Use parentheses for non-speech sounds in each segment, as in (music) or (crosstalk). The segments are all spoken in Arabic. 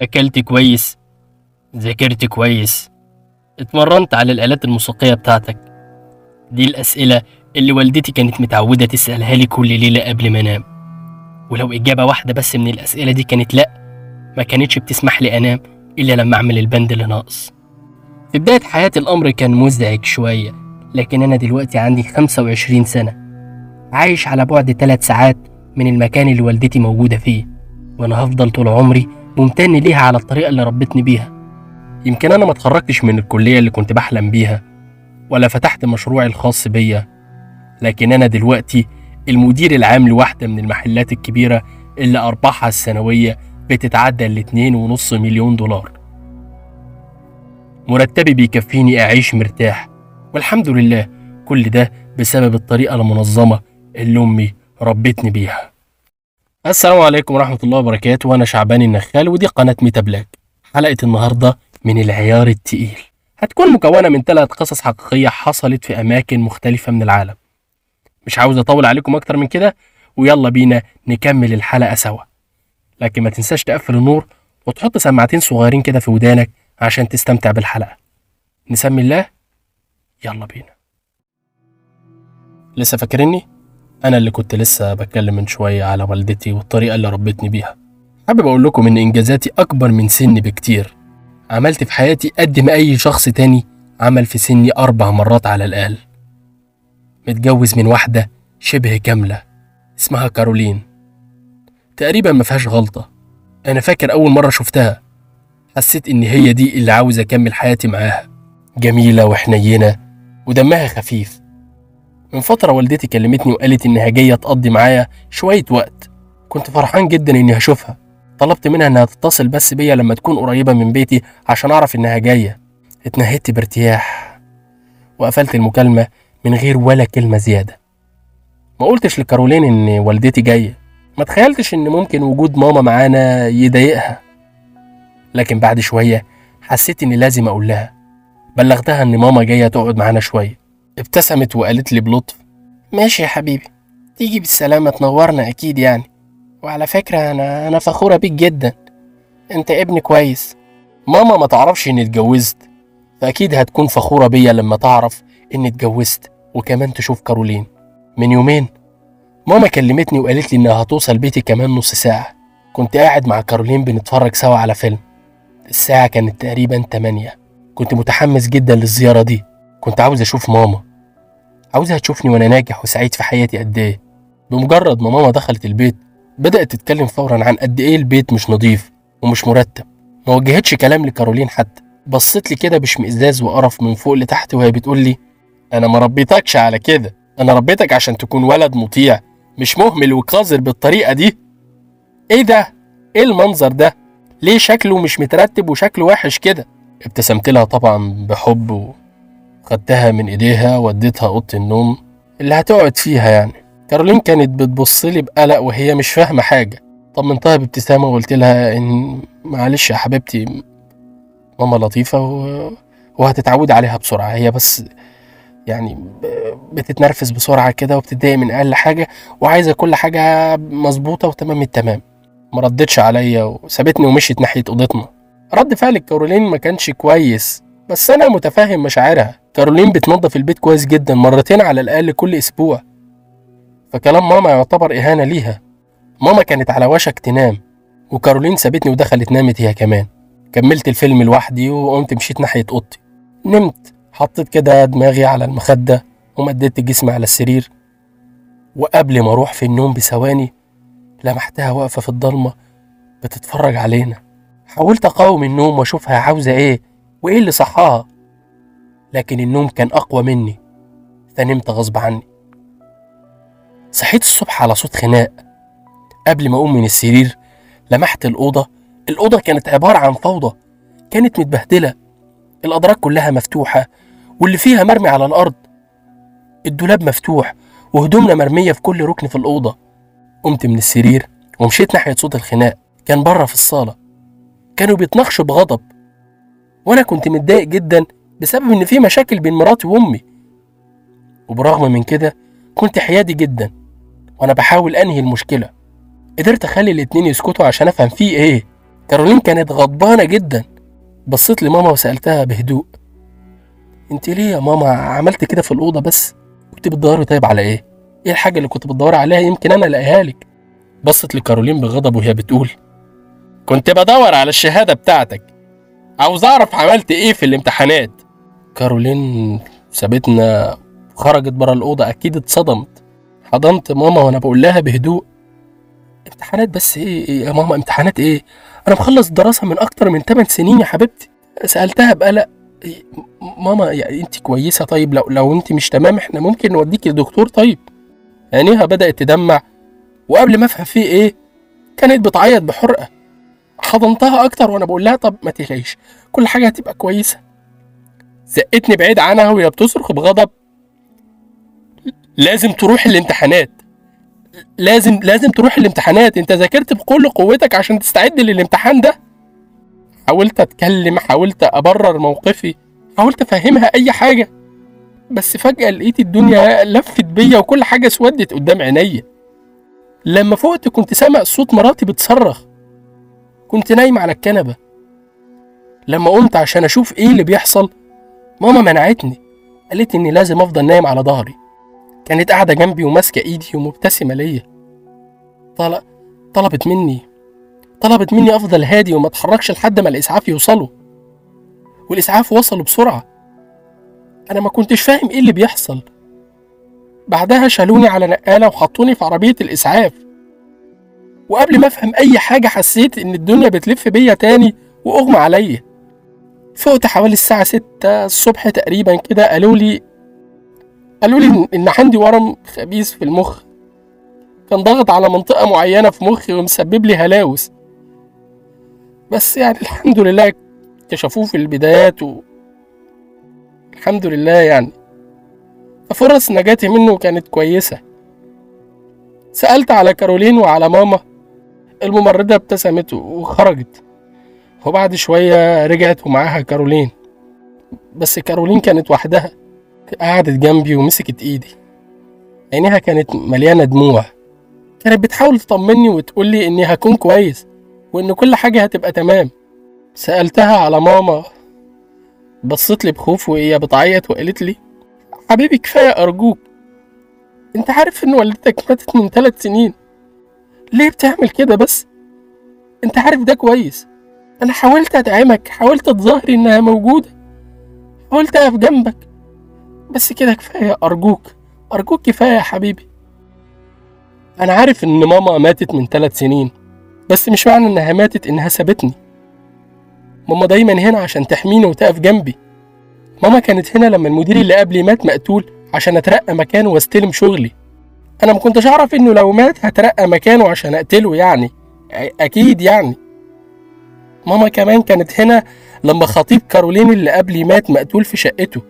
أكلت كويس ذاكرت كويس اتمرنت على الآلات الموسيقية بتاعتك. دي الأسئلة اللي والدتي كانت متعودة تسألها لي كل ليلة قبل ما أنام. ولو إجابة واحدة بس من الأسئلة دي كانت لأ ما كانتش بتسمح لي أنام إلا لما أعمل البند اللي ناقص. في بداية حياتي الأمر كان مزعج شوية لكن أنا دلوقتي عندي 25 سنة. عايش على بعد 3 ساعات من المكان اللي والدتي موجودة فيه وأنا هفضل طول عمري ممتن ليها على الطريقة اللي ربتني بيها. يمكن أنا ما اتخرجتش من الكلية اللي كنت بحلم بيها ولا فتحت مشروعي الخاص بيا. لكن أنا دلوقتي المدير العام لواحدة من المحلات الكبيرة اللي أرباحها السنوية بتتعدى الاتنين ونص مليون دولار. مرتبي بيكفيني أعيش مرتاح والحمد لله كل ده بسبب الطريقة المنظمة اللي أمي ربتني بيها. السلام عليكم ورحمة الله وبركاته. وأنا شعبان النخال ودي قناة ميتا بلاك. حلقة النهاردة من العيار التقيل. هتكون مكونة من ثلاث قصص حقيقية حصلت في أماكن مختلفة من العالم. مش عاوز أطول عليكم أكتر من كده؟ ويلا بينا نكمل الحلقة سوا. لكن ما تنساش تقفل النور وتحط سماعتين صغيرين كده في ودانك عشان تستمتع بالحلقة. نسمي الله يلا بينا. لسه فاكرني؟ أنا اللي كنت لسه بتكلم من شوية على والدتي والطريقة اللي ربتني بيها. حابب أقول لكم إن إنجازاتي أكبر من سني بكتير. عملت في حياتي قد ما أي شخص تاني عمل في سني أربع مرات على الأقل. متجوز من واحدة شبه كاملة اسمها كارولين. تقريبا ما فيهاش غلطة. أنا فاكر أول مرة شفتها. حسيت إن هي دي اللي عاوز أكمل حياتي معاها. جميلة وحنينة ودمها خفيف. من فترة والدتي كلمتني وقالت إنها جاية تقضي معايا شوية وقت. كنت فرحان جدا إني هشوفها. طلبت منها إنها تتصل بس بيا لما تكون قريبة من بيتي عشان أعرف إنها جاية. اتنهدت بارتياح وقفلت المكالمة من غير ولا كلمة زيادة. ما قلتش لكارولين إن والدتي جاية. ما تخيلتش إن ممكن وجود ماما معانا يضايقها. لكن بعد شوية حسيت إني لازم أقول لها. بلغتها إن ماما جاية تقعد معانا شوية. ابتسمت وقالت لي بلطف ماشي يا حبيبي تيجي بالسلامة تنورنا أكيد يعني. وعلى فكرة أنا أنا فخورة بيك جدا. أنت ابن كويس. ماما ما تعرفش إني اتجوزت. فأكيد هتكون فخورة بيا لما تعرف إني اتجوزت وكمان تشوف كارولين. من يومين ماما كلمتني وقالت لي إنها هتوصل بيتي كمان نص ساعة. كنت قاعد مع كارولين بنتفرج سوا على فيلم. الساعة كانت تقريبا 8 كنت متحمس جدا للزيارة دي. كنت عاوز أشوف ماما. عاوزها تشوفني وأنا ناجح وسعيد في حياتي قد إيه بمجرد ما ماما دخلت البيت بدأت تتكلم فورا عن قد إيه البيت مش نظيف ومش مرتب ما وجهتش كلام لكارولين حتى بصت لي كده باشمئزاز وقرف من فوق لتحت وهي بتقول لي أنا ما ربيتكش على كده أنا ربيتك عشان تكون ولد مطيع مش مهمل وقذر بالطريقة دي إيه ده؟ إيه المنظر ده؟ ليه شكله مش مترتب وشكله وحش كده؟ ابتسمت لها طبعا بحب وخدتها من إيديها وديتها أوضة النوم اللي هتقعد فيها يعني. كارولين كانت بتبص لي بقلق وهي مش فاهمة حاجة. طمنتها بابتسامة وقلت لها إن معلش يا حبيبتي ماما لطيفة و... وهتتعود عليها بسرعة. هي بس يعني بتتنرفز بسرعة كده وبتتضايق من أقل حاجة وعايزة كل حاجة مظبوطة وتمام التمام. ما ردتش عليا وسابتني ومشيت ناحية أوضتنا. رد فعل كارولين ما كانش كويس. بس أنا متفهم مشاعرها. كارولين بتنظف البيت كويس جدا مرتين على الأقل كل أسبوع. فكلام ماما يعتبر إهانة ليها. ماما كانت على وشك تنام وكارولين سابتني ودخلت نامت هي كمان. كملت الفيلم لوحدي وقمت مشيت ناحية أوضتي. نمت حطيت كده دماغي على المخدة ومددت جسمي على السرير. وقبل ما أروح في النوم بثواني لمحتها واقفة في الضلمة بتتفرج علينا. حاولت أقاوم النوم وأشوفها عاوزة إيه. وإيه اللي صحاها؟ لكن النوم كان أقوى مني فنمت غصب عني. صحيت الصبح على صوت خناق. قبل ما أقوم من السرير لمحت الأوضة. الأوضة كانت عبارة عن فوضى كانت متبهدلة. الأدراج كلها مفتوحة واللي فيها مرمي على الأرض. الدولاب مفتوح وهدومنا مرمية في كل ركن في الأوضة. قمت من السرير ومشيت ناحية صوت الخناق. كان بره في الصالة. كانوا بيتناقشوا بغضب. وأنا كنت متضايق جدا بسبب إن في مشاكل بين مراتي وأمي. وبرغم من كده كنت حيادي جدا وأنا بحاول أنهي المشكلة. قدرت أخلي الاتنين يسكتوا عشان أفهم فيه إيه. كارولين كانت غضبانة جدا. بصيت لماما وسألتها بهدوء أنت ليه يا ماما عملت كده في الأوضة بس؟ كنت بتدوري طيب على إيه؟ إيه الحاجة اللي كنت بتدوري عليها؟ يمكن أنا ألاقيها لك. بصت لكارولين بغضب وهي بتقول كنت بدور على الشهادة بتاعتك. عاوز أعرف عملت إيه في الامتحانات؟ كارولين سابتنا وخرجت برا الأوضة أكيد اتصدمت. حضنت ماما وأنا بقول لها بهدوء امتحانات بس إيه, إيه يا ماما امتحانات إيه؟ أنا مخلص دراسة من أكتر من 8 سنين يا حبيبتي. سألتها بقلق إيه ماما يعني أنت كويسة؟ طيب لو لو أنت مش تمام إحنا ممكن نوديكي لدكتور طيب. عينيها بدأت تدمع وقبل ما أفهم فيه إيه كانت بتعيط بحرقة. حضنتها أكتر وأنا بقول لها طب ما تقلقيش كل حاجة هتبقى كويسة. زقتني بعيد عنها وهي بتصرخ بغضب. لازم تروح الامتحانات. لازم لازم تروح الامتحانات. أنت ذاكرت بكل قوتك عشان تستعد للامتحان ده؟ حاولت أتكلم حاولت أبرر موقفي حاولت أفهمها أي حاجة. بس فجأة لقيت الدنيا لفت بيا وكل حاجة اسودت قدام عينيا. لما فقت كنت سامع صوت مراتي بتصرخ. كنت نايم على الكنبة. لما قمت عشان أشوف إيه اللي بيحصل ماما منعتني. قالت إني لازم أفضل نايم على ظهري. كانت قاعدة جنبي وماسكة إيدي ومبتسمة ليا. طل... طلبت مني طلبت مني أفضل هادي وما أتحركش لحد ما الإسعاف يوصلوا. والإسعاف وصلوا بسرعة. أنا ما كنتش فاهم إيه اللي بيحصل. بعدها شالوني على نقالة وحطوني في عربية الإسعاف. وقبل ما أفهم أي حاجة حسيت إن الدنيا بتلف بيا تاني وأغمى عليا. فقت حوالي الساعة ستة الصبح تقريبا كده قالوا لي قالوا لي إن عندي ورم خبيث في المخ. كان ضاغط على منطقة معينة في مخي ومسبب لي هلاوس. بس يعني الحمد لله اكتشفوه في البدايات و الحمد لله يعني. ففرص نجاتي منه كانت كويسة. سألت على كارولين وعلى ماما. الممرضة ابتسمت وخرجت. وبعد شوية رجعت ومعاها كارولين. بس كارولين كانت وحدها. قعدت جنبي ومسكت إيدي. عينيها كانت مليانة دموع. كانت بتحاول تطمني وتقولي إني هكون كويس وإن كل حاجة هتبقى تمام. سألتها على ماما. بصت لي بخوف وهي بتعيط وقالت لي حبيبي كفاية أرجوك. أنت عارف إن والدتك ماتت من ثلاث سنين. ليه بتعمل كده بس؟ انت عارف ده كويس. أنا حاولت ادعمك حاولت تظاهري انها موجودة. حاولت اقف جنبك. بس كده كفاية أرجوك أرجوك كفاية يا حبيبي. أنا عارف إن ماما ماتت من ثلاث سنين بس مش معنى إنها ماتت إنها سابتني. ماما دايما هنا عشان تحميني وتقف جنبي. ماما كانت هنا لما المدير اللي قبلي مات مقتول عشان أترقى مكانه وأستلم شغلي. أنا ما كنتش أعرف إنه لو مات هترقى مكانه عشان أقتله يعني. أكيد يعني. ماما كمان كانت هنا لما خطيب كارولين اللي قبلي مات مقتول في شقته.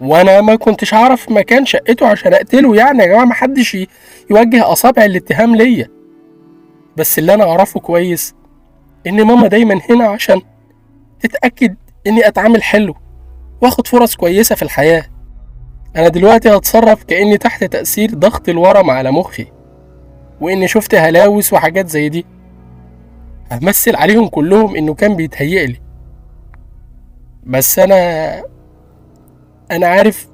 وأنا ما كنتش أعرف مكان شقته عشان أقتله يعني. يا جماعة محدش يوجه أصابع الاتهام ليا. بس اللي أنا أعرفه كويس إن ماما دايما هنا عشان تتأكد إني أتعامل حلو وآخد فرص كويسة في الحياة. أنا دلوقتي هتصرف كأني تحت تأثير ضغط الورم على مخي وإني شفت هلاوس وحاجات زي دي. همثل عليهم كلهم إنه كان بيتهيألي. بس أنا أنا عارف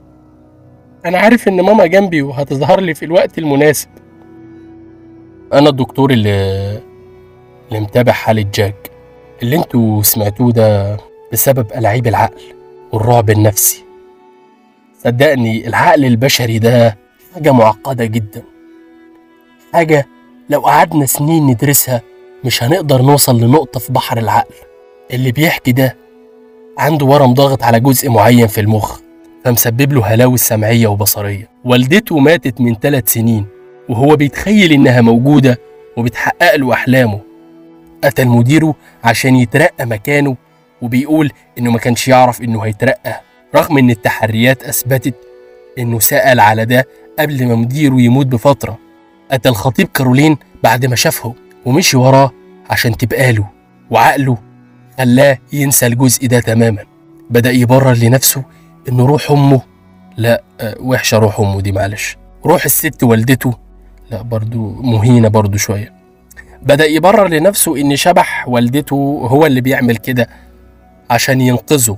أنا عارف إن ماما جنبي وهتظهر لي في الوقت المناسب. أنا الدكتور اللي اللي متابع حالة جاك. اللي أنتوا سمعتوه ده بسبب ألعاب العقل والرعب النفسي. صدقني العقل البشري ده حاجة معقدة جدا. حاجة لو قعدنا سنين ندرسها مش هنقدر نوصل لنقطة في بحر العقل. اللي بيحكي ده عنده ورم ضاغط على جزء معين في المخ فمسبب له هلاوس سمعية وبصرية. والدته ماتت من ثلاث سنين وهو بيتخيل إنها موجودة وبتحقق له أحلامه. قتل مديره عشان يترقى مكانه وبيقول إنه ما كانش يعرف إنه هيترقى. رغم إن التحريات أثبتت إنه سأل على ده قبل ما مديره يموت بفترة قتل خطيب كارولين بعد ما شافه ومشي وراه عشان تبقى له وعقله خلاه ينسى الجزء ده تماما. بدأ يبرر لنفسه إن روح أمه لا آه، وحشة روح أمه دي معلش. روح الست والدته لا برضو مهينة برضو شوية. بدأ يبرر لنفسه إن شبح والدته هو اللي بيعمل كده عشان ينقذه.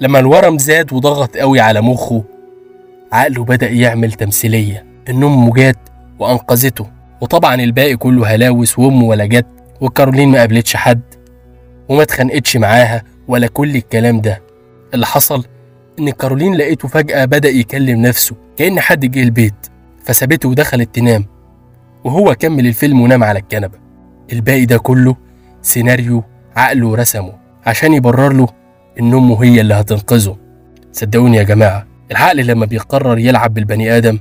لما الورم زاد وضغط قوي على مخه عقله بدأ يعمل تمثيلية. إن أمه جات وأنقذته. وطبعا الباقي كله هلاوس وأمه ولا جت وكارولين ما قابلتش حد وما اتخانقتش معاها ولا كل الكلام ده. اللي حصل إن كارولين لقيته فجأة بدأ يكلم نفسه كأن حد جه البيت فسابته ودخلت تنام. وهو كمل الفيلم ونام على الكنبة. الباقي ده كله سيناريو عقله رسمه عشان يبرر له إن أمه هي اللي هتنقذه. صدقوني يا جماعة العقل لما بيقرر يلعب بالبني آدم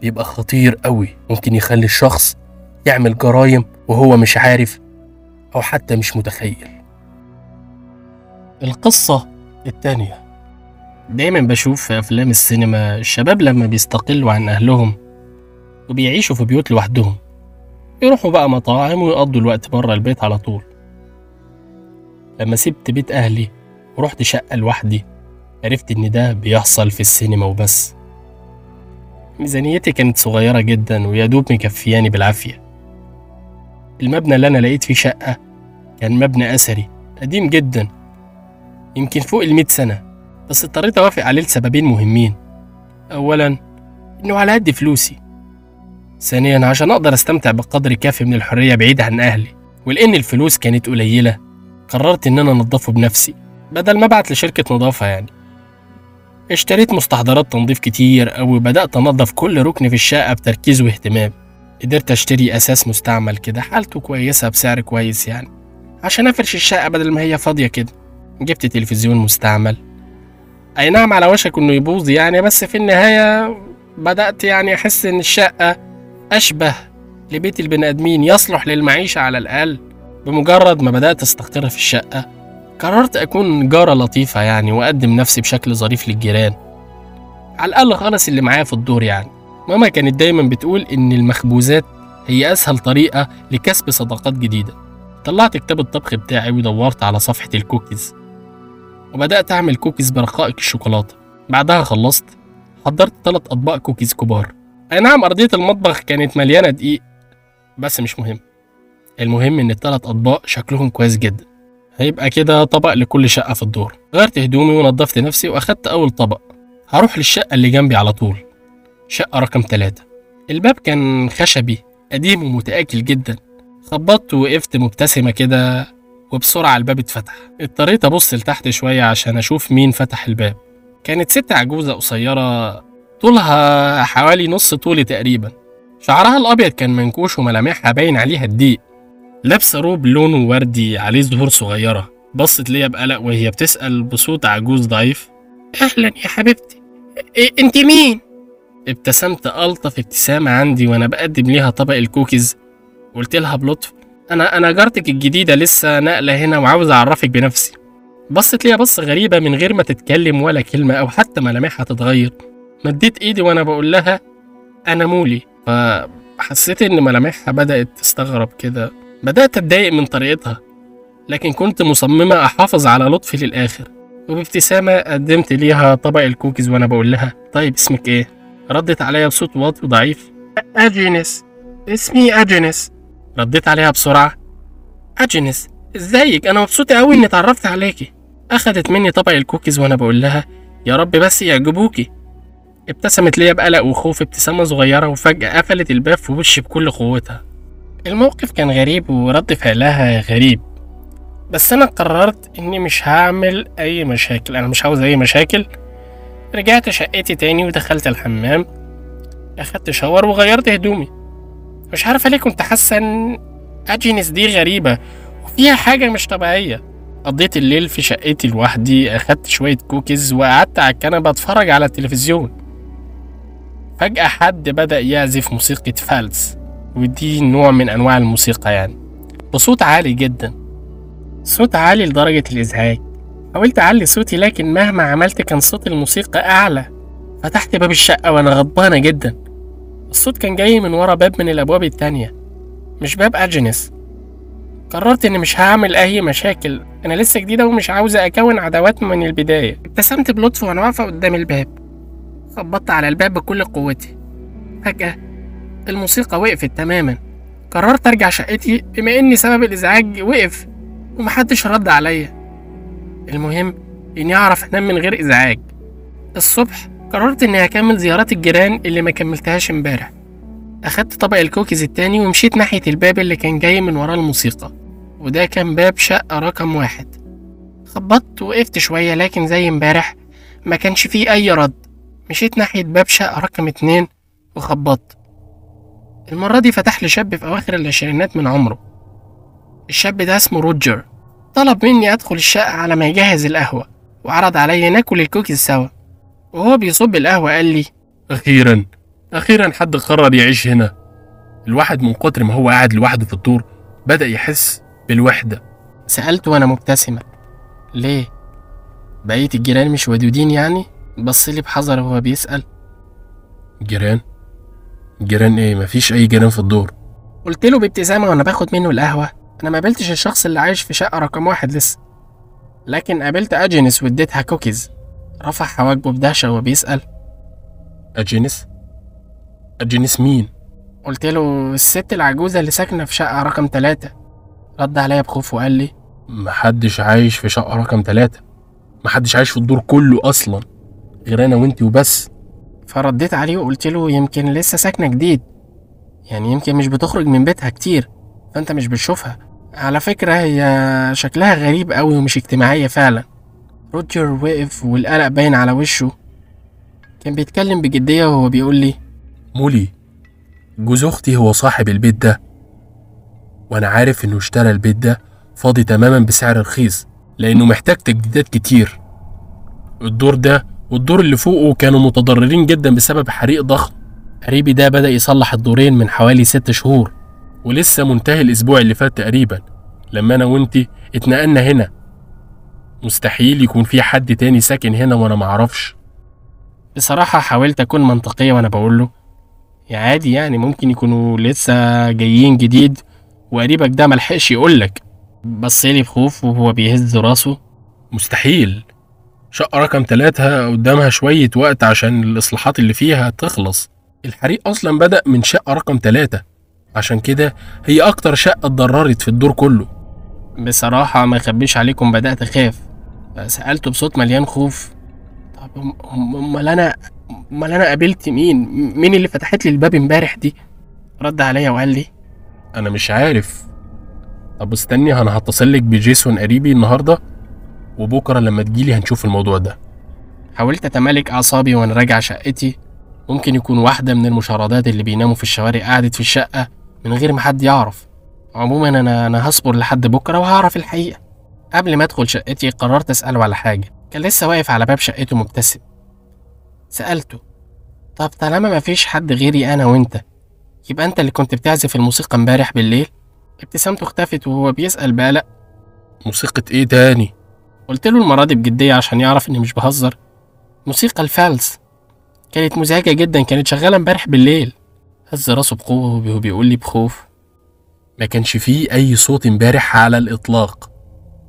بيبقى خطير قوي. ممكن يخلي الشخص يعمل جرايم وهو مش عارف أو حتى مش متخيل. القصة التانية دايما بشوف في أفلام السينما الشباب لما بيستقلوا عن أهلهم وبيعيشوا في بيوت لوحدهم يروحوا بقى مطاعم ويقضوا الوقت بره البيت على طول. لما سبت بيت أهلي ورحت شقة لوحدي عرفت إن ده بيحصل في السينما وبس. ميزانيتي كانت صغيرة جدا ويا دوب مكفياني بالعافية. المبنى اللي أنا لقيت فيه شقة كان مبنى أثري قديم جدا يمكن فوق المئة سنة بس اضطريت أوافق عليه لسببين مهمين. أولا إنه على قد فلوسي. ثانيا عشان أقدر أستمتع بقدر كافي من الحرية بعيد عن أهلي. ولأن الفلوس كانت قليلة قررت إن أنا أنضفه بنفسي. بدل ما أبعت لشركة نظافة يعني. اشتريت مستحضرات تنظيف كتير أوي وبدأت أنظف كل ركن في الشقة بتركيز واهتمام. قدرت أشتري أساس مستعمل كده حالته كويسة بسعر كويس يعني. عشان أفرش الشقة بدل ما هي فاضية كده. جبت تلفزيون مستعمل. أي نعم على وشك إنه يبوظ يعني بس في النهاية بدأت يعني أحس إن الشقة أشبه لبيت البني آدمين يصلح للمعيشة على الأقل بمجرد ما بدأت أستقر في الشقة. قررت أكون جارة لطيفة يعني وأقدم نفسي بشكل ظريف للجيران. على الأقل خالص اللي معايا في الدور يعني. ماما كانت دايما بتقول إن المخبوزات هي أسهل طريقة لكسب صداقات جديدة. طلعت كتاب الطبخ بتاعي ودورت على صفحة الكوكيز. وبدأت أعمل كوكيز برقائق الشوكولاتة. بعدها خلصت حضرت ثلاث أطباق كوكيز كبار. أي نعم أرضية المطبخ كانت مليانة دقيق بس مش مهم. المهم إن الثلاث أطباق شكلهم كويس جدا. هيبقى كده طبق لكل شقة في الدور. غيرت هدومي ونضفت نفسي وأخدت أول طبق. هروح للشقة اللي جنبي على طول. شقة رقم ثلاثة الباب كان خشبي قديم ومتآكل جدا. خبطت ووقفت مبتسمة كده وبسرعة الباب اتفتح. اضطريت أبص لتحت شوية عشان أشوف مين فتح الباب. كانت ست عجوزة قصيرة طولها حوالي نص طولي تقريبا. شعرها الأبيض كان منكوش وملامحها باين عليها الضيق. لابسة روب لونه وردي عليه زهور صغيرة. بصت ليا بقلق وهي بتسأل بصوت عجوز ضعيف. أهلا يا حبيبتي. إيه أنت مين؟ ابتسمت ألطف ابتسامة عندي وأنا بقدم ليها طبق الكوكيز. قلت لها بلطف أنا أنا جارتك الجديدة لسه ناقلة هنا وعاوز أعرفك بنفسي. بصت ليا بصة غريبة من غير ما تتكلم ولا كلمة أو حتى ملامحها تتغير. مديت إيدي وأنا بقول لها أنا مولي. فحسيت إن ملامحها بدأت تستغرب كده. بدأت أتضايق من طريقتها لكن كنت مصممة أحافظ على لطفي للآخر. وبابتسامة قدمت ليها طبق الكوكيز وأنا بقول لها طيب اسمك إيه؟ ردت عليا بصوت واطي وضعيف. أجينس اسمي أجينس رديت عليها بسرعة. أجينس إزيك؟ أنا مبسوطة أوي إني اتعرفت عليكي. أخدت مني طبق الكوكيز وأنا بقول لها يا رب بس يعجبوكي. ابتسمت ليا بقلق وخوف ابتسامة صغيرة وفجأة قفلت الباب في وشي بكل قوتها. الموقف كان غريب ورد فعلها غريب. بس أنا قررت إني مش هعمل أي مشاكل أنا مش عاوز أي مشاكل. رجعت شقتي تاني ودخلت الحمام. أخدت شاور وغيرت هدومي. مش عارفة ليه كنت حاسة إن أجينس دي غريبة وفيها حاجة مش طبيعية. قضيت الليل في شقتي لوحدي أخدت شوية كوكيز وقعدت على الكنبة أتفرج على التلفزيون. فجأة حد بدأ يعزف موسيقى فالس. ودي نوع من أنواع الموسيقى يعني. بصوت عالي جدا. صوت عالي لدرجة الإزعاج. حاولت أعلي صوتي لكن مهما عملت كان صوت الموسيقى أعلى. فتحت باب الشقة وأنا غضبانة جدا. الصوت كان جاي من ورا باب من الأبواب التانية. مش باب أجنس. قررت إني مش هعمل أي مشاكل. أنا لسه جديدة ومش عاوزة أكون عداوات من البداية. ابتسمت بلطف وأنا واقفة قدام الباب. خبطت على الباب بكل قوتي. فجأة الموسيقى وقفت تماما. قررت أرجع شقتي بما إني سبب الإزعاج وقف ومحدش رد عليا. المهم إني أعرف أنام من غير إزعاج. الصبح قررت إني هكمل زيارات الجيران اللي ما كملتهاش إمبارح. أخدت طبق الكوكيز التاني ومشيت ناحية الباب اللي كان جاي من ورا الموسيقى. وده كان باب شقة رقم واحد. خبطت وقفت شوية لكن زي إمبارح ما كانش فيه أي رد. مشيت ناحية باب شقة رقم اتنين وخبطت. المرة دي فتح لي شاب في أواخر العشرينات من عمره. الشاب ده اسمه روجر. طلب مني أدخل الشقة على ما يجهز القهوة وعرض عليا ناكل الكوكيز سوا. وهو بيصب القهوة قال لي أخيرا أخيرا حد قرر يعيش هنا. الواحد من كتر ما هو قاعد لوحده في الدور بدأ يحس بالوحدة. سألت وأنا مبتسمة ليه؟ بقية الجيران مش ودودين يعني؟ بصلي بحذر وهو بيسأل. جيران؟ جيران إيه؟ مفيش أي جيران في الدور. قلت له بابتسامة وأنا باخد منه القهوة. أنا ما قابلتش الشخص اللي عايش في شقة رقم واحد لسه. لكن قابلت أجنس واديتها كوكيز. رفع حواجبه بدهشة وهو بيسأل. أجينس أجينس مين؟ قلت له الست العجوزة اللي ساكنة في شقة رقم تلاتة. رد عليا بخوف وقال لي محدش عايش في شقة رقم تلاتة. محدش عايش في الدور كله أصلا. غير أنا وأنتي وبس. فرديت عليه وقلت له يمكن لسه ساكنة جديد. يعني يمكن مش بتخرج من بيتها كتير فأنت مش بتشوفها. على فكرة هي شكلها غريب قوي ومش اجتماعية فعلا. روجر وقف والقلق باين على وشه. كان بيتكلم بجدية وهو بيقول لي مولي جوز أختي هو صاحب البيت ده. وأنا عارف إنه اشترى البيت ده فاضي تماما بسعر رخيص لأنه محتاج تجديدات كتير. الدور ده والدور اللي فوقه كانوا متضررين جدا بسبب حريق ضخم. قريبي ده بدأ يصلح الدورين من حوالي ست شهور ولسه منتهي الأسبوع اللي فات تقريبا لما أنا وأنتي اتنقلنا هنا. مستحيل يكون في حد تاني ساكن هنا وأنا معرفش بصراحة حاولت أكون منطقية وأنا بقول له يا عادي يعني ممكن يكونوا لسه جايين جديد وقريبك ده ملحقش يقولك. بصيلي بخوف وهو بيهز راسه. مستحيل. شقة رقم تلاتة قدامها شوية وقت عشان الإصلاحات اللي فيها تخلص. الحريق أصلا بدأ من شقة رقم تلاتة. عشان كده هي أكتر شقة اتضررت في الدور كله. بصراحة ما اخبيش عليكم بدأت أخاف. سألته بصوت مليان خوف. طب أم- أم- أمال أنا أمال أنا قابلت مين؟ مين اللي فتحت لي الباب امبارح دي؟ رد عليا وقال لي أنا مش عارف. طب استني أنا هتصلك بجيسون قريبي النهاردة؟ وبكرة لما تجيلي هنشوف الموضوع ده. حاولت أتمالك أعصابي وأنا راجع شقتي. ممكن يكون واحدة من المشردات اللي بيناموا في الشوارع قعدت في الشقة من غير ما حد يعرف. عموما أنا أنا هصبر لحد بكرة وهعرف الحقيقة. قبل ما أدخل شقتي قررت أسأله على حاجة. كان لسه واقف على باب شقته مبتسم. سألته طب طالما مفيش حد غيري أنا وأنت يبقى أنت اللي كنت بتعزف الموسيقى امبارح بالليل؟ ابتسامته اختفت وهو بيسأل بقلق موسيقى إيه تاني؟ قلت له المرة دي بجدية عشان يعرف إني مش بهزر. موسيقى الفالس كانت مزعجة جدا كانت شغالة امبارح بالليل. هز راسه بقوة وهو بيقول لي بخوف. ما كانش فيه أي صوت امبارح على الإطلاق.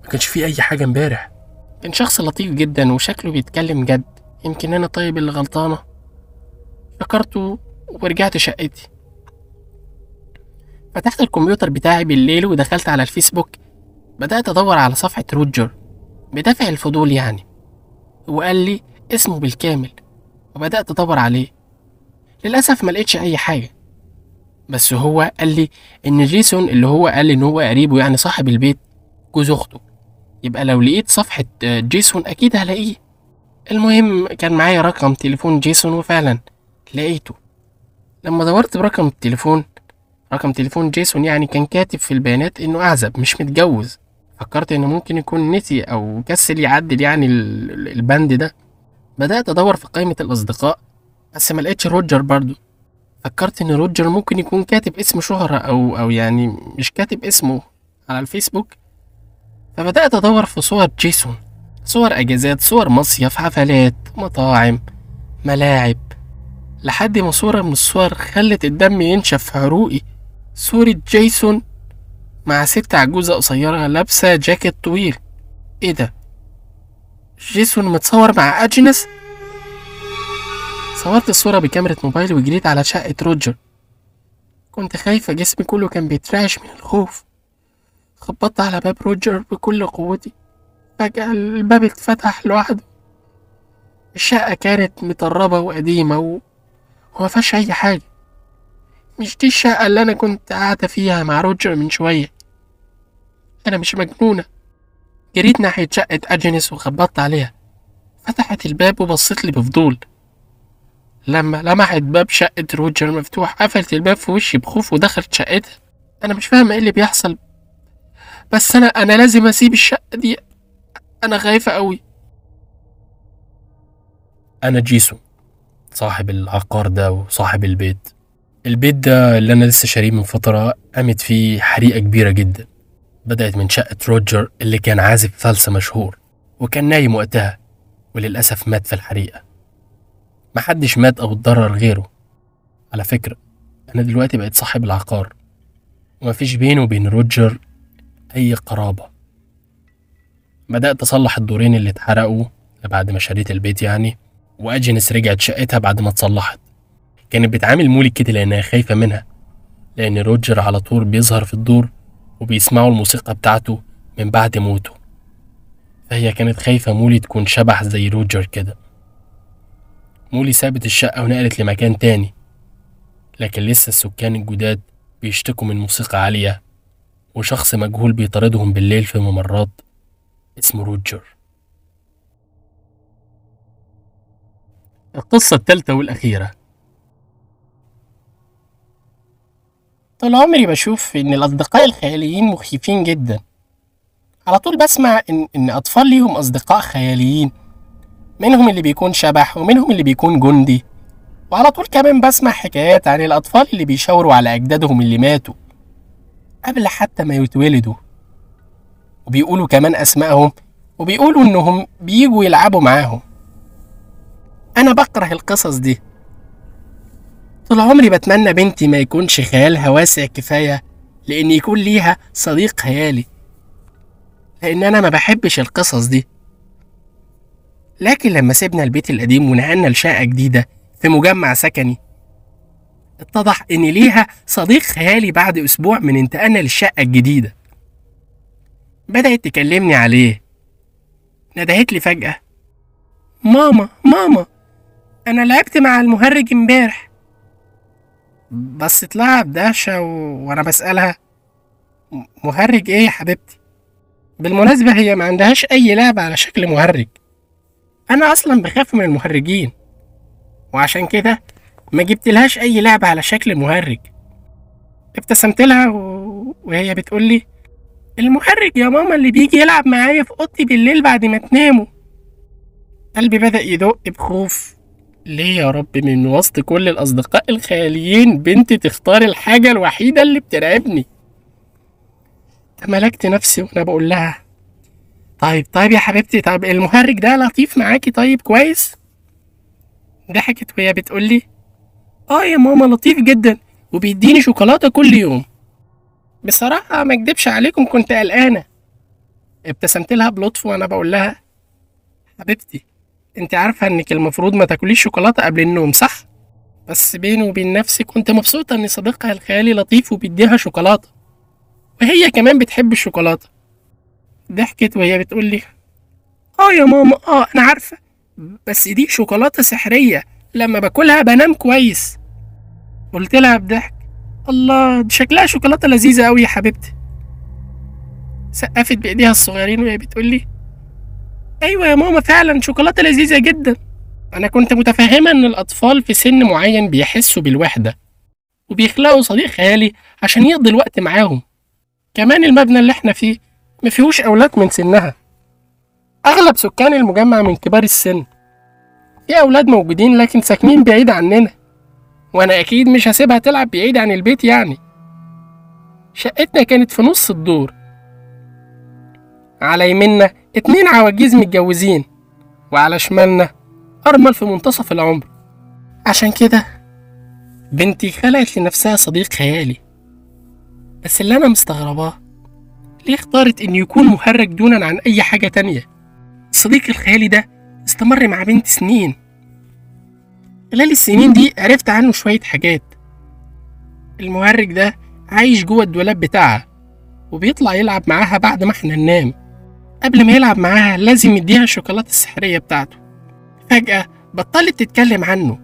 ما كانش فيه أي حاجة امبارح. كان شخص لطيف جدا وشكله بيتكلم جد. يمكن أنا طيب اللي غلطانة. فكرته ورجعت شقتي. فتحت الكمبيوتر بتاعي بالليل ودخلت على الفيسبوك. بدأت أدور على صفحة روجر. بدافع الفضول يعني. وقال لي اسمه بالكامل وبدأت أدور عليه. للأسف ما لقيتش أي حاجة. بس هو قال لي إن جيسون اللي هو قال إن هو قريبه يعني صاحب البيت جوز أخته. يبقى لو لقيت صفحة جيسون أكيد هلاقيه. المهم كان معايا رقم تليفون جيسون وفعلا لقيته. لما دورت برقم التليفون رقم تليفون جيسون يعني كان كاتب في البيانات إنه أعزب مش متجوز. فكرت إنه ممكن يكون نسي أو كسل يعدل يعني ال- ال- البند ده. بدأت أدور في قائمة الأصدقاء بس ما لقيتش روجر برضو. فكرت إن روجر ممكن يكون كاتب اسم شهرة أو أو يعني مش كاتب اسمه على الفيسبوك. فبدأت أدور في صور جيسون صور أجازات صور مصيف حفلات مطاعم ملاعب. لحد ما صورة من الصور خلت الدم ينشف في عروقي صورة جيسون مع ست عجوزة قصيرة لابسة جاكيت طويل. إيه ده؟ جيسون متصور مع أجنس؟ صورت الصورة بكاميرا موبايلي وجريت على شقة روجر. كنت خايفة جسمي كله كان بيترعش من الخوف. خبطت على باب روجر بكل قوتي. فجأة الباب اتفتح لوحده. الشقة كانت متربة وقديمة و... وما فيهاش أي حاجة. مش دي الشقة اللي أنا كنت قاعدة فيها مع روجر من شوية. أنا مش مجنونة. جريت ناحية شقة أجنس وخبطت عليها. فتحت الباب وبصت لي بفضول. لما لمحت باب شقة روجر مفتوح قفلت الباب في وشي بخوف ودخلت شقتها. أنا مش فاهمة إيه اللي بيحصل. بس أنا أنا لازم أسيب الشقة دي. أنا خايفة أوي. أنا جيسون صاحب العقار ده وصاحب البيت. البيت ده اللي أنا لسه شاريه من فترة قامت فيه حريقة كبيرة جدا. بدأت من شقة روجر اللي كان عازف فلسة مشهور وكان نايم وقتها وللأسف مات في الحريقة. محدش مات أو اتضرر غيره. على فكرة أنا دلوقتي بقيت صاحب العقار. ومفيش بيني وبين روجر أي قرابة. بدأت أصلح الدورين اللي اتحرقوا بعد ما شريت البيت يعني وأجنس رجعت شقتها بعد ما اتصلحت. كانت بتعامل مولي كده لأنها خايفة منها لأن روجر على طول بيظهر في الدور وبيسمعوا الموسيقى بتاعته من بعد موته. فهي كانت خايفة مولي تكون شبح زي روجر كده. مولي سابت الشقة ونقلت لمكان تاني لكن لسه السكان الجداد بيشتكوا من موسيقى عالية وشخص مجهول بيطاردهم بالليل في ممرات اسمه روجر. القصة التالتة والأخيرة. طول عمري بشوف إن الأصدقاء الخياليين مخيفين جدا. على طول بسمع إن, إن أطفال ليهم أصدقاء خياليين. منهم اللي بيكون شبح ومنهم اللي بيكون جندي. وعلى طول كمان بسمع حكايات عن الأطفال اللي بيشاوروا على أجدادهم اللي ماتوا قبل حتى ما يتولدوا. وبيقولوا كمان أسمائهم وبيقولوا إنهم بيجوا يلعبوا معاهم. أنا بكره القصص دي. طول عمري بتمنى بنتي ما يكونش خيالها واسع كفاية لأن يكون ليها صديق خيالي. لأن أنا ما بحبش القصص دي. لكن لما سيبنا البيت القديم ونقلنا لشقة جديدة في مجمع سكني اتضح إن ليها صديق خيالي بعد أسبوع من انتقالنا للشقة الجديدة. بدأت تكلمني عليه. ندهت لي فجأة ماما ماما أنا لعبت مع المهرج امبارح. بصت لها بدهشة و... وأنا بسألها "م- مهرج إيه يا حبيبتي؟ بالمناسبة هي ما عندهاش أي لعبة على شكل مهرج. أنا أصلا بخاف من المهرجين. وعشان كده ما جبتلهاش أي لعبة على شكل مهرج. ابتسمت لها و... وهي بتقول لي المهرج يا ماما اللي بيجي يلعب معايا في أوضتي بالليل بعد ما تناموا. قلبي بدأ يدق بخوف. ليه يا رب من وسط كل الأصدقاء الخياليين؟ بنتي تختار الحاجة الوحيدة اللي بترعبني. تملكت نفسي وأنا بقول لها. طيب طيب يا حبيبتي طيب المهرج ده لطيف معاكي؟ طيب كويس. ضحكت وهي بتقول لي آه يا ماما لطيف جدا وبيديني شوكولاتة كل يوم. بصراحة ما اكدبش عليكم كنت قلقانة. ابتسمت لها بلطف وأنا بقول لها حبيبتي انت عارفة انك المفروض ما تاكليش شوكولاتة قبل النوم صح؟ بس بيني وبين نفسي كنت مبسوطة إن صديقها الخيالي لطيف وبيديها شوكولاتة. وهي كمان بتحب الشوكولاتة. ضحكت وهي بتقول لي آه يا ماما آه أنا عارفة. بس دي شوكولاتة سحرية. لما باكلها بنام كويس. قلت لها بضحك الله دي شكلها شوكولاتة لذيذة أوي يا حبيبتي. سقفت بإيديها الصغيرين وهي بتقول لي أيوة يا ماما فعلا شوكولاتة لذيذة جدا. أنا كنت متفهمة إن الأطفال في سن معين بيحسوا بالوحدة وبيخلقوا صديق خيالي عشان يقضي الوقت معاهم. كمان المبنى اللي إحنا فيه مفيهوش أولاد من سنها. أغلب سكان المجمع من كبار السن. في أولاد موجودين لكن ساكنين بعيد عننا. وأنا أكيد مش هسيبها تلعب بعيد عن البيت يعني. شقتنا كانت في نص الدور. على يمنا اتنين عواجيز متجوزين وعلى شمالنا أرمل في منتصف العمر. عشان كده بنتي خلقت لنفسها صديق خيالي. بس اللي أنا مستغرباه ليه اختارت إنه يكون مهرج دونا عن أي حاجة تانية؟ الصديق الخيالي ده استمر مع بنتي سنين. خلال السنين دي عرفت عنه شوية حاجات. المهرج ده عايش جوه الدولاب بتاعها وبيطلع يلعب معاها بعد ما إحنا ننام. قبل ما يلعب معاها لازم يديها الشوكولاتة السحرية بتاعته. فجأة بطلت تتكلم عنه.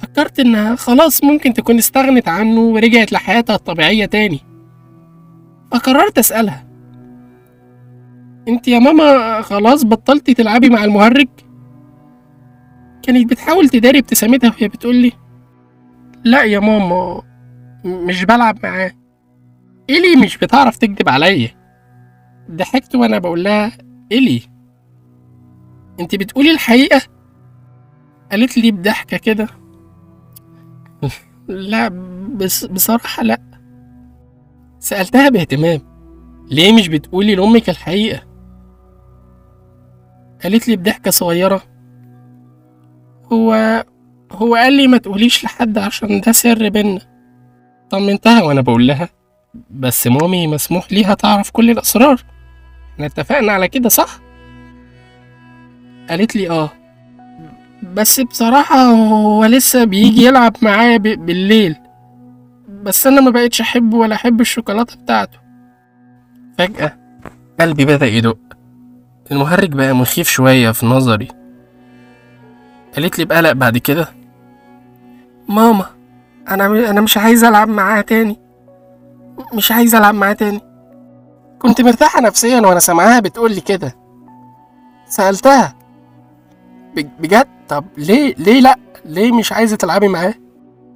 فكرت إنها خلاص ممكن تكون استغنت عنه ورجعت لحياتها الطبيعية تاني. فقررت أسألها. أنت يا ماما خلاص بطلتي تلعبي مع المهرج؟ كانت بتحاول تداري ابتسامتها وهي بتقولي لا يا ماما مش بلعب معاه. إلي مش بتعرف تكدب عليا؟ ضحكت وأنا بقول لها إلي انت بتقولي الحقيقة؟ قالت لي بضحكة كده. (laughs) لا بس بصراحة لا. سألتها باهتمام ليه مش بتقولي لأمك الحقيقة؟ قالت لي بضحكة صغيرة. هو هو قال لي ما تقوليش لحد عشان ده سر بينا. طمنتها وأنا بقول لها. بس مامي مسموح ليها تعرف كل الأسرار. إحنا اتفقنا على كده صح؟ قالت لي آه. بس بصراحة هو لسه بيجي يلعب معايا بالليل. بس أنا ما بقتش احبه ولا أحب الشوكولاتة بتاعته. فجأة قلبي بدأ يدق. المهرج بقى مخيف شوية في نظري. قالت لي بقلق بعد كده. ماما أنا أنا مش عايز ألعب معاه تاني. مش عايز ألعب معاه تاني. كنت مرتاحة نفسيا وأنا سامعاها بتقول لي كده. سألتها. "بج- بجد؟ طب ليه ليه لأ؟ ليه مش عايزة تلعبي معاه؟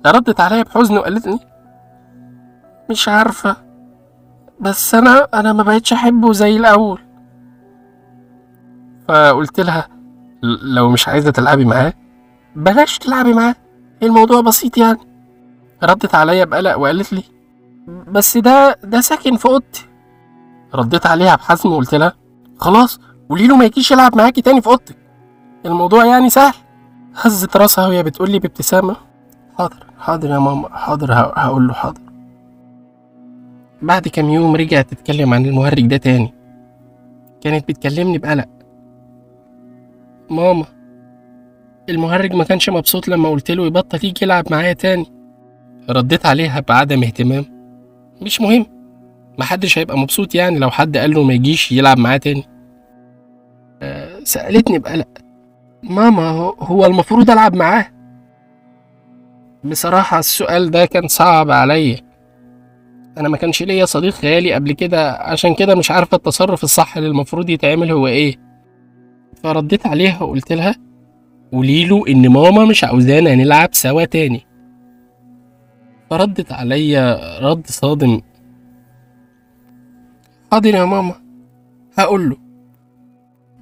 ردت عليا بحزن وقالت لي مش عارفة بس أنا أنا ما بقتش أحبه زي الأول. فقلت لها "ل- لو مش عايزة تلعبي معاه بلاش تلعبي معاه الموضوع بسيط يعني. ردت عليا بقلق وقالت لي بس ده ده ساكن في أوضتي. رديت عليها بحزم وقلت لها خلاص قولي له ما يجيش يلعب معاكي تاني في أوضتك. الموضوع يعني سهل. هزت راسها وهي بتقول لي بابتسامة حاضر حاضر يا ماما حاضر هقول له حاضر. بعد كام يوم رجعت تتكلم عن المهرج ده تاني. كانت بتكلمني بقلق. ماما المهرج ما كانش مبسوط لما قلت له يبطل يجي يلعب معايا تاني. رديت عليها بعدم اهتمام. مش مهم. محدش هيبقى مبسوط يعني لو حد قال له ما يجيش يلعب معاه تاني. أه سألتني بقلق ماما هو- المفروض ألعب معاه؟ بصراحة السؤال ده كان صعب عليا. أنا ما كانش ليا صديق خيالي قبل كده عشان كده مش عارفة التصرف الصح اللي المفروض يتعمل هو إيه. فرديت عليها وقلت لها قوليله إن ماما مش عاوزانا نلعب سوا تاني. فردت عليا رد صادم. حاضر يا ماما هقول له.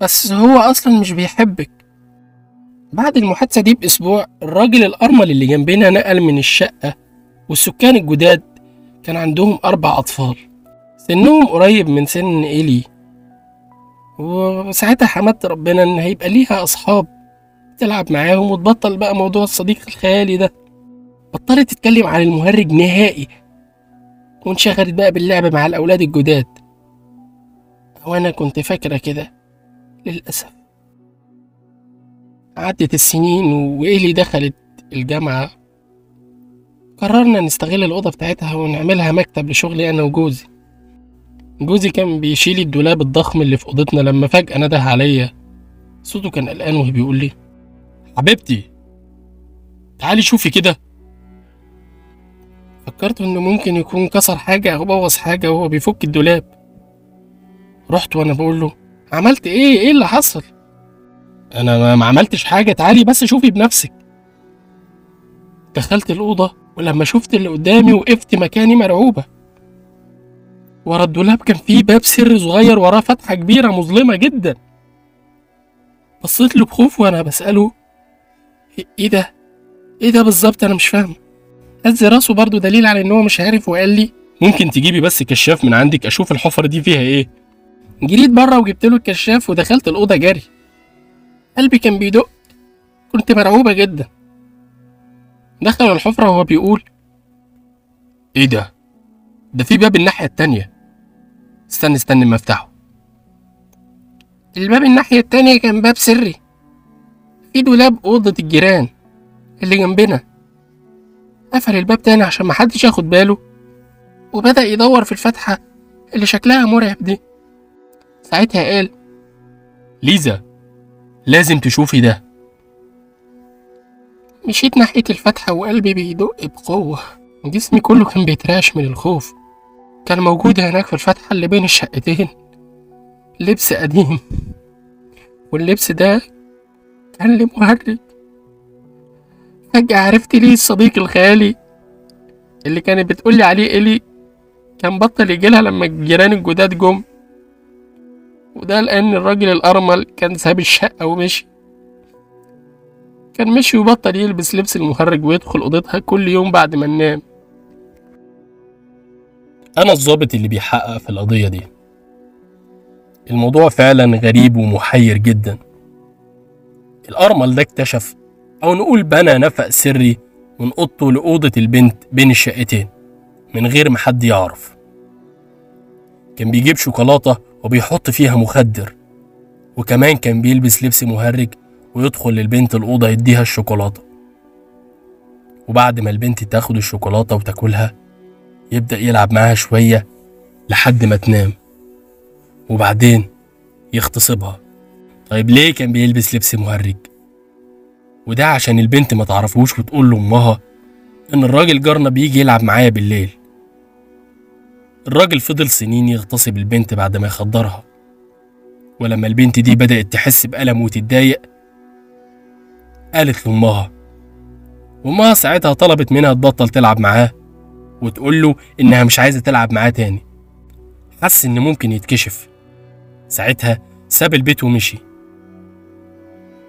بس هو أصلا مش بيحبك. بعد المحادثة دي بأسبوع الراجل الأرمل اللي جنبنا نقل من الشقة والسكان الجداد كان عندهم أربع أطفال. سنهم قريب من سن إيلي. وساعتها حمدت ربنا إن هيبقى ليها أصحاب تلعب معاهم وتبطل بقى موضوع الصديق الخيالي ده. بطلت تتكلم عن المهرج نهائي. وانشغلت بقى باللعب مع الأولاد الجداد. وأنا كنت فاكرة كده للأسف. عدت السنين وإيلي دخلت الجامعة. قررنا نستغل الأوضة بتاعتها ونعملها مكتب لشغلي أنا وجوزي. جوزي كان بيشيل الدولاب الضخم اللي في أوضتنا لما فجأة نده عليا. صوته كان قلقان وهو بيقول لي حبيبتي تعالي شوفي كده. فكرت إنه ممكن يكون كسر حاجة أو بوظ حاجة وهو بيفك الدولاب. رحت وأنا بقول له عملت إيه؟ إيه اللي حصل؟ أنا ما- عملتش حاجة تعالي بس شوفي بنفسك. دخلت الأوضة ولما شفت اللي قدامي وقفت مكاني مرعوبة. ورا الدولاب كان فيه باب سر صغير وراه فتحة كبيرة مظلمة جدا. بصيت له بخوف وأنا بسأله "إيه- إيه ده؟ إيه ده بالظبط؟ أنا مش فاهم هز راسه برضه دليل على إن هو مش عارف وقال لي ممكن تجيبي بس كشاف من عندك أشوف الحفرة دي فيها إيه؟ جريت بره وجبت له الكشاف ودخلت الأوضة جري. قلبي كان بيدق كنت مرعوبة جدا. دخل الحفرة وهو بيقول إيه ده؟ ده في باب الناحية التانية. استنى استنى ما أفتحه. الباب الناحية التانية كان باب سري. في دولاب أوضة الجيران اللي جنبنا. قفل الباب تاني عشان محدش ياخد باله وبدأ يدور في الفتحة اللي شكلها مرعب دي. ساعتها قال ليزا لازم تشوفي ده. مشيت ناحية الفتحة وقلبي بيدق بقوة. جسمي كله كان بيتراش من الخوف. كان موجود هناك في الفتحة اللي بين الشقتين. لبس قديم. واللبس ده كان لي مهرج فجأة عرفت ليه الصديق الخيالي اللي كانت بتقولي عليه إلي كان بطل يجيلها لما الجيران الجداد جم؟ وده لأن الراجل الأرمل كان ساب الشقة ومشي. كان مشي وبطل يلبس لبس المهرج ويدخل أوضتها كل يوم بعد ما ننام أنا الضابط اللي بيحقق في القضية دي. الموضوع فعلا غريب ومحير جدا. الأرمل ده اكتشف أو نقول بنى نفق سري من أوضته لأوضة البنت بين الشقتين من غير ما حد يعرف. كان بيجيب شوكولاتة وبيحط فيها مخدر وكمان كان بيلبس لبس مهرج ويدخل للبنت الأوضة يديها الشوكولاتة. وبعد ما البنت تاخد الشوكولاتة وتاكلها يبدأ يلعب معاها شوية لحد ما تنام وبعدين يغتصبها. طيب ليه كان بيلبس لبس مهرج؟ وده عشان البنت ما تعرفوش وتقول لأمها إن الراجل جارنا بيجي يلعب معايا بالليل. الراجل فضل سنين يغتصب البنت بعد ما يخدرها. ولما البنت دي بدأت تحس بألم وتتضايق قالت لأمها وأمها ساعتها طلبت منها تبطل تلعب معاه وتقول له إنها مش عايزة تلعب معاه تاني. حس إن ممكن يتكشف. ساعتها ساب البيت ومشي.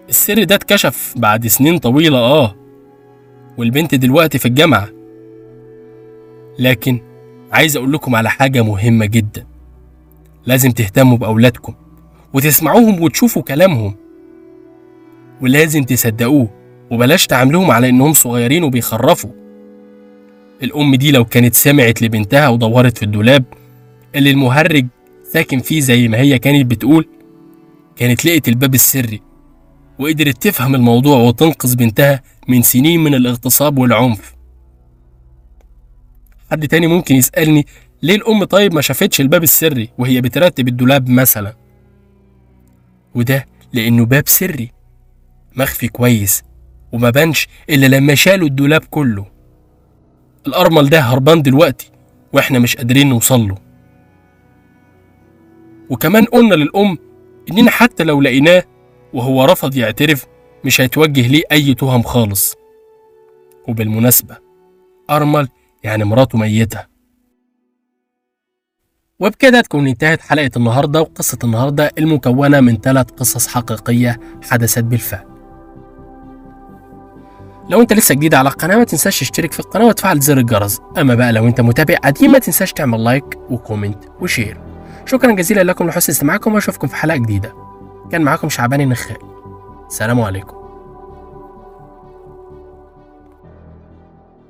السر ده اتكشف بعد سنين طويلة آه والبنت دلوقتي في الجامعة. لكن عايز أقول لكم على حاجة مهمة جدا. لازم تهتموا بأولادكم وتسمعوهم وتشوفوا كلامهم. ولازم تصدقوه وبلاش تعاملوهم على إنهم صغيرين وبيخرفوا. الأم دي لو كانت سمعت لبنتها ودورت في الدولاب اللي المهرج ساكن فيه زي ما هي كانت بتقول كانت لقت الباب السري وقدرت تفهم الموضوع وتنقذ بنتها من سنين من الاغتصاب والعنف. حد تاني ممكن يسألني ليه الأم طيب ما شافتش الباب السري وهي بترتب الدولاب مثلا؟ وده لأنه باب سري مخفي كويس وما بانش إلا لما شالوا الدولاب كله. الأرمل ده هربان دلوقتي وإحنا مش قادرين نوصل له. وكمان قلنا للأم إننا حتى لو لقيناه وهو رفض يعترف مش هيتوجه ليه أي تهم خالص. وبالمناسبة أرمل يعني مراته ميتة. وبكده تكون انتهت حلقة النهاردة وقصة النهاردة المكونة من ثلاث قصص حقيقية حدثت بالفعل. لو انت لسه جديد على القناة ما تنساش تشترك في القناة وتفعل زر الجرس. أما بقى لو انت متابع قديم ما تنساش تعمل like و comment و share. شكرا جزيلا لكم لحسن استماعكم وأشوفكم في حلقة جديدة. كان معاكم شعبان النخال. سلام عليكم.